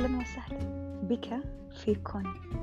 أهلا وسهلا. بك في كوني